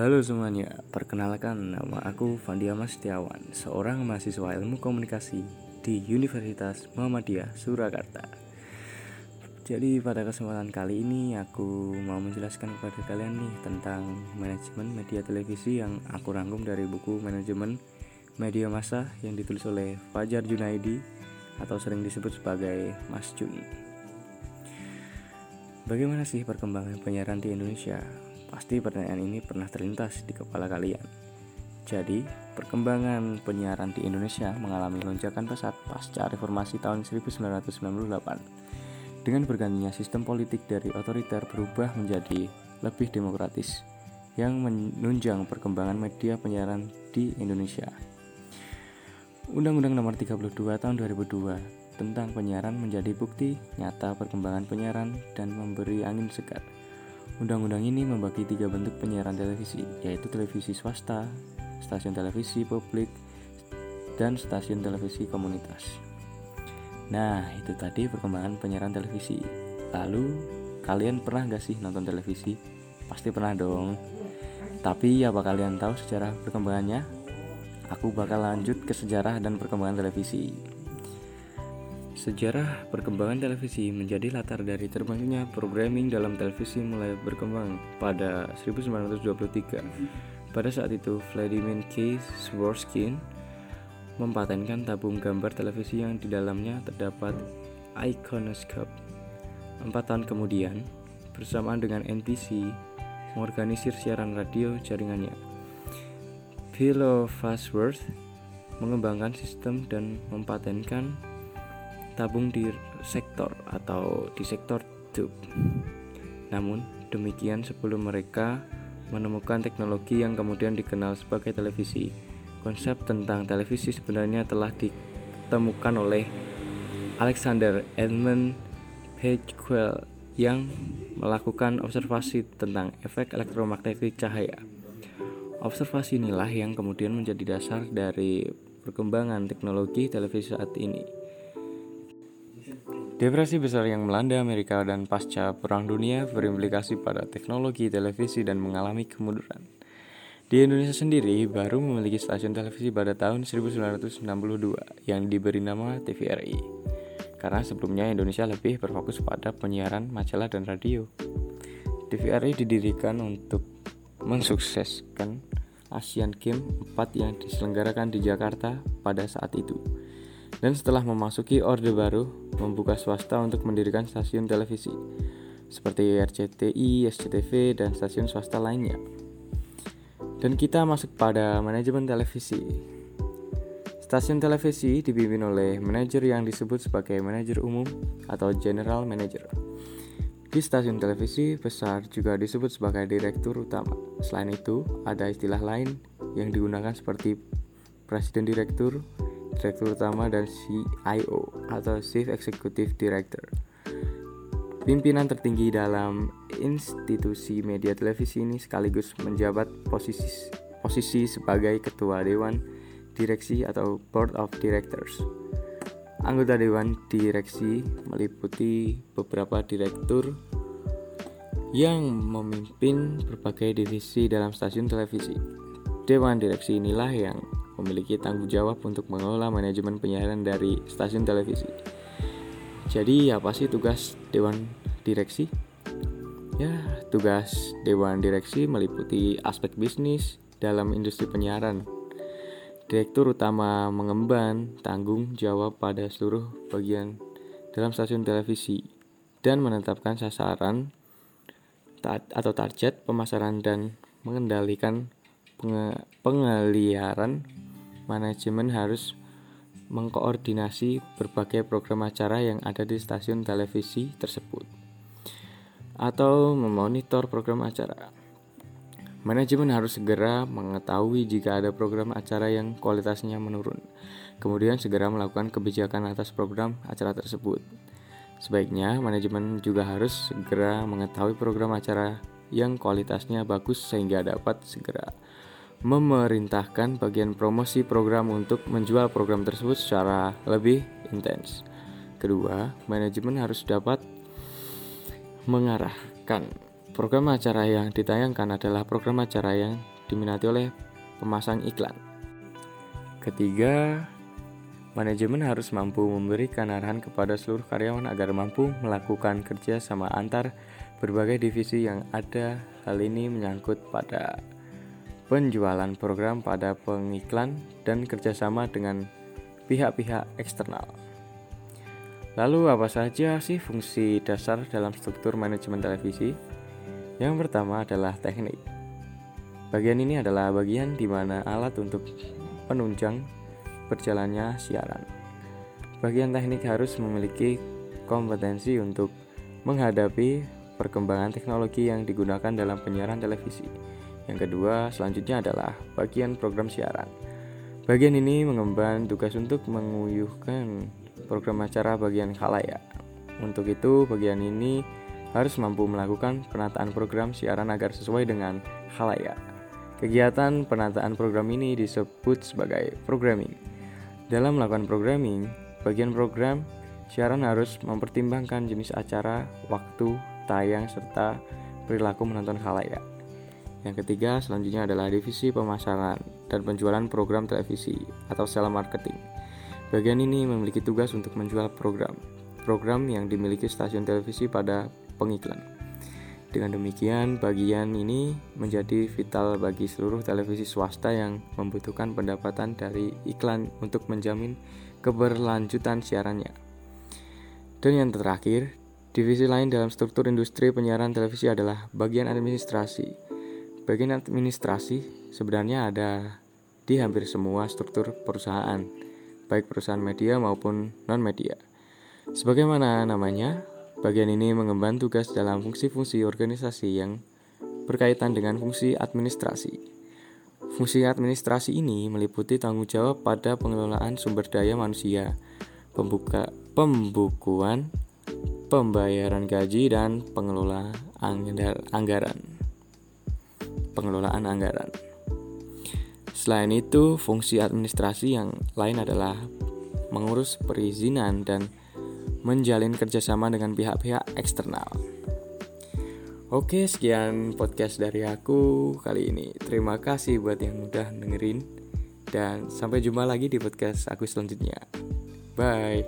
Halo semuanya, perkenalkan nama aku Vandiama Setiawan, seorang mahasiswa ilmu komunikasi di Universitas Muhammadiyah Surakarta. Jadi pada kesempatan kali ini aku mau menjelaskan kepada kalian nih tentang manajemen media televisi yang aku rangkum dari buku manajemen media massa yang ditulis oleh Fajar Junaidi atau sering disebut sebagai Mas Jun. Bagaimana sih perkembangan penyiaran di Indonesia? Pasti pertanyaan ini pernah terlintas di kepala kalian. Jadi, perkembangan penyiaran di Indonesia mengalami lonjakan pesat pasca reformasi tahun 1998. Dengan bergantinya sistem politik dari otoriter berubah menjadi lebih demokratis yang menunjang perkembangan media penyiaran di Indonesia. Undang-Undang Nomor 32 Tahun 2002 tentang penyiaran menjadi bukti nyata perkembangan penyiaran dan memberi angin segar Undang-undang ini membagi tiga bentuk penyiaran televisi, yaitu televisi swasta, stasiun televisi publik, dan stasiun televisi komunitas. Nah, itu tadi perkembangan penyiaran televisi. Lalu, kalian pernah gak sih nonton televisi? Pasti pernah dong. Tapi apa kalian tahu sejarah perkembangannya? Aku bakal lanjut ke sejarah dan perkembangan televisi. Sejarah perkembangan televisi menjadi latar dari terbangnya programming dalam televisi mulai berkembang pada 1923. Pada saat itu, Vladimir K. Swarskin mempatenkan tabung gambar televisi yang di dalamnya terdapat iconoscope. Empat tahun kemudian, bersamaan dengan NBC, mengorganisir siaran radio jaringannya. Philo Farnsworth mengembangkan sistem dan mempatenkan tabung di sektor atau di sektor tube. Namun demikian sebelum mereka menemukan teknologi yang kemudian dikenal sebagai televisi. Konsep tentang televisi sebenarnya telah ditemukan oleh Alexander Edmund Pagewell yang melakukan observasi tentang efek elektromagnetik cahaya. Observasi inilah yang kemudian menjadi dasar dari perkembangan teknologi televisi saat ini. Depresi besar yang melanda Amerika dan pasca Perang Dunia berimplikasi pada teknologi televisi dan mengalami kemunduran. Di Indonesia sendiri baru memiliki stasiun televisi pada tahun 1962 yang diberi nama TVRI. Karena sebelumnya Indonesia lebih berfokus pada penyiaran majalah dan radio. TVRI didirikan untuk mensukseskan Asian Games 4 yang diselenggarakan di Jakarta pada saat itu dan setelah memasuki Orde Baru, membuka swasta untuk mendirikan stasiun televisi, seperti RCTI, SCTV, dan stasiun swasta lainnya. Dan kita masuk pada manajemen televisi. Stasiun televisi dipimpin oleh manajer yang disebut sebagai manajer umum atau general manager. Di stasiun televisi besar juga disebut sebagai direktur utama. Selain itu, ada istilah lain yang digunakan seperti presiden direktur, Direktur Utama dan CIO atau Chief Executive Director. Pimpinan tertinggi dalam institusi media televisi ini sekaligus menjabat posisi posisi sebagai ketua dewan direksi atau board of directors. Anggota dewan direksi meliputi beberapa direktur yang memimpin berbagai divisi dalam stasiun televisi. Dewan direksi inilah yang memiliki tanggung jawab untuk mengelola manajemen penyiaran dari stasiun televisi. Jadi apa sih tugas dewan direksi? Ya, tugas dewan direksi meliputi aspek bisnis dalam industri penyiaran. Direktur utama mengemban tanggung jawab pada seluruh bagian dalam stasiun televisi dan menetapkan sasaran atau target pemasaran dan mengendalikan pengaliaran manajemen harus mengkoordinasi berbagai program acara yang ada di stasiun televisi tersebut atau memonitor program acara. Manajemen harus segera mengetahui jika ada program acara yang kualitasnya menurun, kemudian segera melakukan kebijakan atas program acara tersebut. Sebaiknya, manajemen juga harus segera mengetahui program acara yang kualitasnya bagus sehingga dapat segera memerintahkan bagian promosi program untuk menjual program tersebut secara lebih intens. Kedua, manajemen harus dapat mengarahkan Program acara yang ditayangkan adalah program acara yang diminati oleh pemasang iklan. Ketiga, manajemen harus mampu memberikan arahan kepada seluruh karyawan agar mampu melakukan kerja sama antar berbagai divisi yang ada. Hal ini menyangkut pada penjualan program pada pengiklan dan kerjasama dengan pihak-pihak eksternal. Lalu apa saja sih fungsi dasar dalam struktur manajemen televisi? Yang pertama adalah teknik. Bagian ini adalah bagian di mana alat untuk penunjang berjalannya siaran. Bagian teknik harus memiliki kompetensi untuk menghadapi perkembangan teknologi yang digunakan dalam penyiaran televisi. Yang kedua, selanjutnya adalah bagian program siaran. Bagian ini mengemban tugas untuk menguyuhkan program acara bagian khalayak. Untuk itu, bagian ini harus mampu melakukan penataan program siaran agar sesuai dengan khalayak. Kegiatan penataan program ini disebut sebagai programming. Dalam melakukan programming, bagian program siaran harus mempertimbangkan jenis acara, waktu, tayang, serta perilaku menonton khalayak. Yang ketiga, selanjutnya adalah divisi pemasaran dan penjualan program televisi atau sales marketing. Bagian ini memiliki tugas untuk menjual program, program yang dimiliki stasiun televisi pada pengiklan. Dengan demikian, bagian ini menjadi vital bagi seluruh televisi swasta yang membutuhkan pendapatan dari iklan untuk menjamin keberlanjutan siarannya. Dan yang terakhir, divisi lain dalam struktur industri penyiaran televisi adalah bagian administrasi. Bagian administrasi sebenarnya ada di hampir semua struktur perusahaan, baik perusahaan media maupun non-media. Sebagaimana namanya, bagian ini mengemban tugas dalam fungsi-fungsi organisasi yang berkaitan dengan fungsi administrasi. Fungsi administrasi ini meliputi tanggung jawab pada pengelolaan sumber daya manusia, pembuka, pembukuan, pembayaran gaji, dan pengelola anggaran. Pengelolaan anggaran. Selain itu, fungsi administrasi yang lain adalah mengurus perizinan dan menjalin kerjasama dengan pihak-pihak eksternal. Oke, sekian podcast dari aku kali ini. Terima kasih buat yang udah dengerin. Dan sampai jumpa lagi di podcast aku selanjutnya. Bye.